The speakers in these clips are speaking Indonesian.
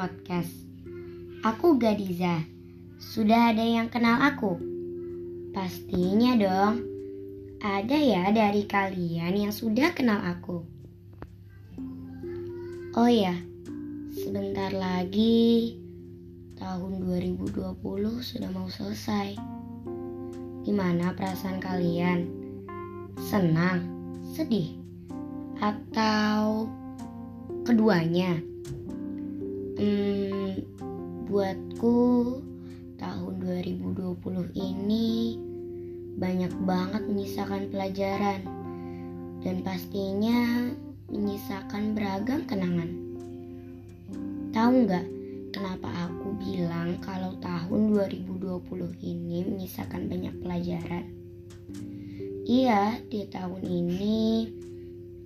podcast. Aku Gadiza. Sudah ada yang kenal aku? Pastinya dong. Ada ya dari kalian yang sudah kenal aku. Oh ya, sebentar lagi tahun 2020 sudah mau selesai. Gimana perasaan kalian? Senang, sedih, atau keduanya? Hmm, buatku tahun 2020 ini banyak banget menyisakan pelajaran dan pastinya menyisakan beragam kenangan. Tahu nggak kenapa aku bilang kalau tahun 2020 ini menyisakan banyak pelajaran? Iya, di tahun ini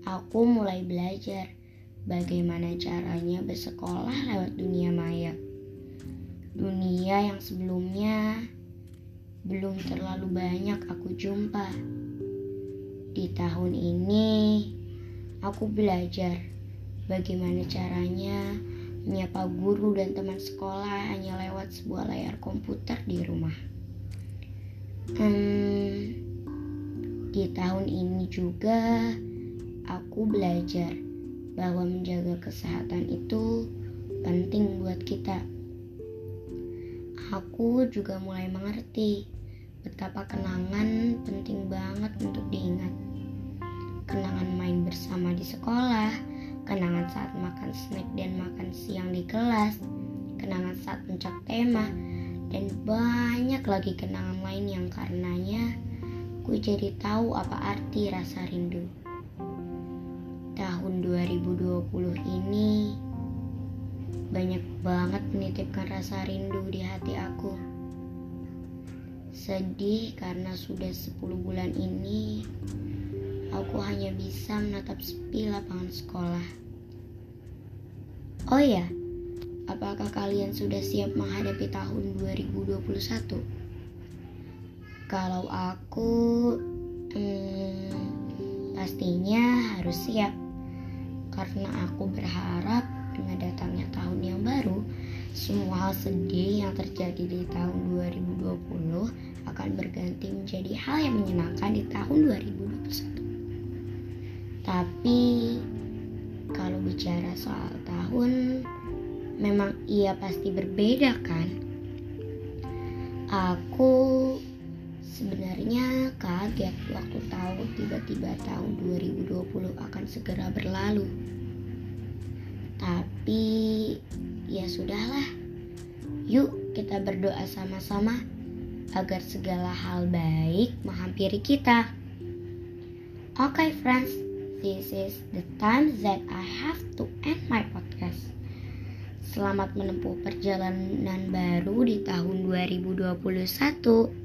aku mulai belajar bagaimana caranya bersekolah lewat dunia maya. Dunia yang sebelumnya belum terlalu banyak aku jumpa. Di tahun ini, aku belajar bagaimana caranya menyapa guru dan teman sekolah hanya lewat sebuah layar komputer di rumah. Hmm, di tahun ini juga aku belajar bahwa menjaga kesehatan itu penting buat kita. Aku juga mulai mengerti betapa kenangan penting banget untuk diingat. Kenangan main bersama di sekolah, kenangan saat makan snack dan makan siang di kelas, kenangan saat mencak tema, dan banyak lagi kenangan lain yang karenanya ku jadi tahu apa arti rasa rindu tahun 2020 ini banyak banget menitipkan rasa rindu di hati aku. Sedih karena sudah 10 bulan ini aku hanya bisa menatap sepi lapangan sekolah. Oh ya, apakah kalian sudah siap menghadapi tahun 2021? Kalau aku hmm, pastinya harus siap karena aku berharap dengan datangnya tahun yang baru, semua hal sedih yang terjadi di tahun 2020 akan berganti menjadi hal yang menyenangkan di tahun 2021. Tapi kalau bicara soal tahun, memang ia pasti berbeda kan? Aku kaget waktu tahu tiba-tiba tahun 2020 akan segera berlalu. Tapi ya sudahlah. Yuk kita berdoa sama-sama agar segala hal baik menghampiri kita. Oke okay, friends, this is the time that I have to end my podcast. Selamat menempuh perjalanan baru di tahun 2021.